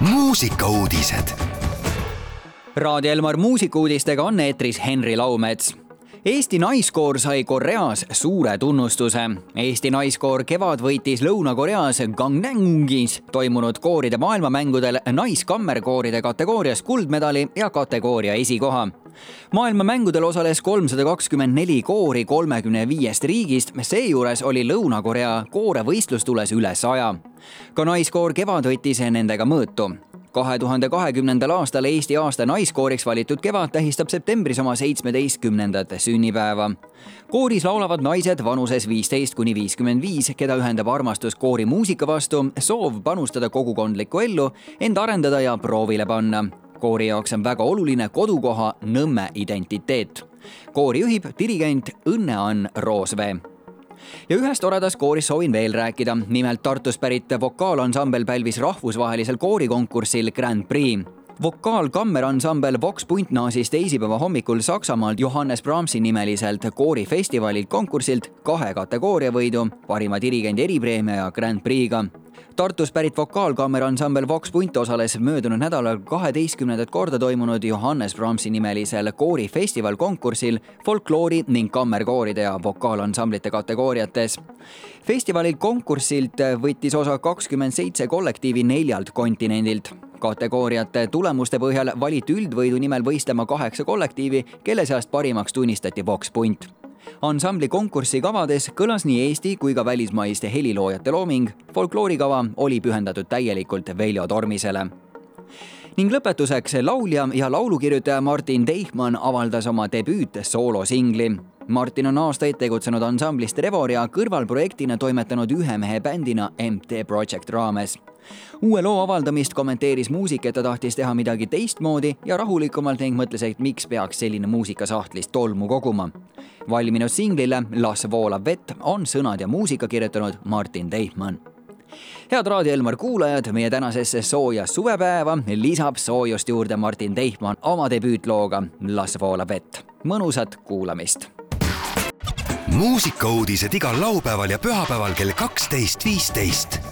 muusikauudised. Raadio Elmar muusikuudistega on eetris Henri Laumets Eesti naiskoor sai Koreas suure tunnustuse. Eesti naiskoor Kevad võitis Lõuna-Koreas Gangnamungis toimunud kooride maailmamängudel naiskammerkooride kategoorias kuldmedali ja kategooria esikoha. maailmamängudel osales kolmsada kakskümmend neli koori kolmekümne viiest riigist, seejuures oli Lõuna-Korea koore võistlustules üle saja. Ka naiskoor Kevad võttis nendega mõõtu kahe tuhande kahekümnendal aastal Eesti aasta naiskooriks valitud Kevad tähistab septembris oma seitsmeteistkümnendat sünnipäeva. kooris laulavad naised vanuses viisteist kuni viiskümmend viis, keda ühendab armastus koorimuusika vastu, soov panustada kogukondlikku ellu, end arendada ja proovile panna koori jaoks on väga oluline kodukoha Nõmme identiteet. koori juhib dirigent Õnne-Ann Roosvee ja ühest toredast koorist soovin veel rääkida. nimelt Tartust pärit vokaalansambel pälvis rahvusvahelisel koorikonkursil Grand Prix vokaalkammeransambel Vox Punt naasis teisipäeva hommikul Saksamaalt Johannes Brahmsi nimeliselt koorifestivalilt konkursilt kahe kategooria võidu, parima dirigendi eripreemia ja Grand Prix'ga Tartust pärit vokaalkaameransambel Vox Punt osales möödunud nädalal kaheteistkümnendat korda toimunud Johannes Brahmsi nimelisel koorifestival konkursil folkloori ning kammerkooride ja vokaalansamblite kategooriates. festivali konkursilt võttis osa kakskümmend seitse kollektiivi neljalt kontinendilt kategooriate tulemuste põhjal valiti üldvõidu nimel võistlema kaheksa kollektiivi, kelle seast parimaks tunnistati Vox Punt ansambli konkursi kavades kõlas nii Eesti kui ka välismaiste heliloojate looming. folkloorikava oli pühendatud täielikult Veljo Tormisele ning lõpetuseks laulja ja laulukirjutaja Martin Deichmann avaldas oma debüüt soolosingli. Martin on aastaid tegutsenud ansamblist Revor ja kõrvalprojektina toimetanud ühe mehe bändina MT Project raames uue loo avaldamist kommenteeris muusik, et ta tahtis teha midagi teistmoodi ja rahulikumalt ning mõtles, et miks peaks selline muusika sahtlist tolmu koguma. valminud singlile Las voolab vett on sõnad ja muusika kirjutanud Martin Deichmann head Raadio Elmar kuulajad, meie tänasesse sooja suvepäeva lisab soojust juurde Martin Deichmann oma debüütlooga Las voolab vett. mõnusat kuulamist. muusikauudised igal laupäeval ja pühapäeval kell kaksteist, viisteist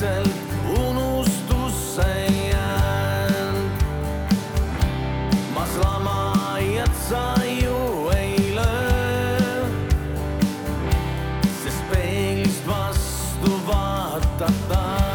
vaikselt unustusse jään. ma slamajat sa ju ei löö, sest peeglist vastu vaatad ta.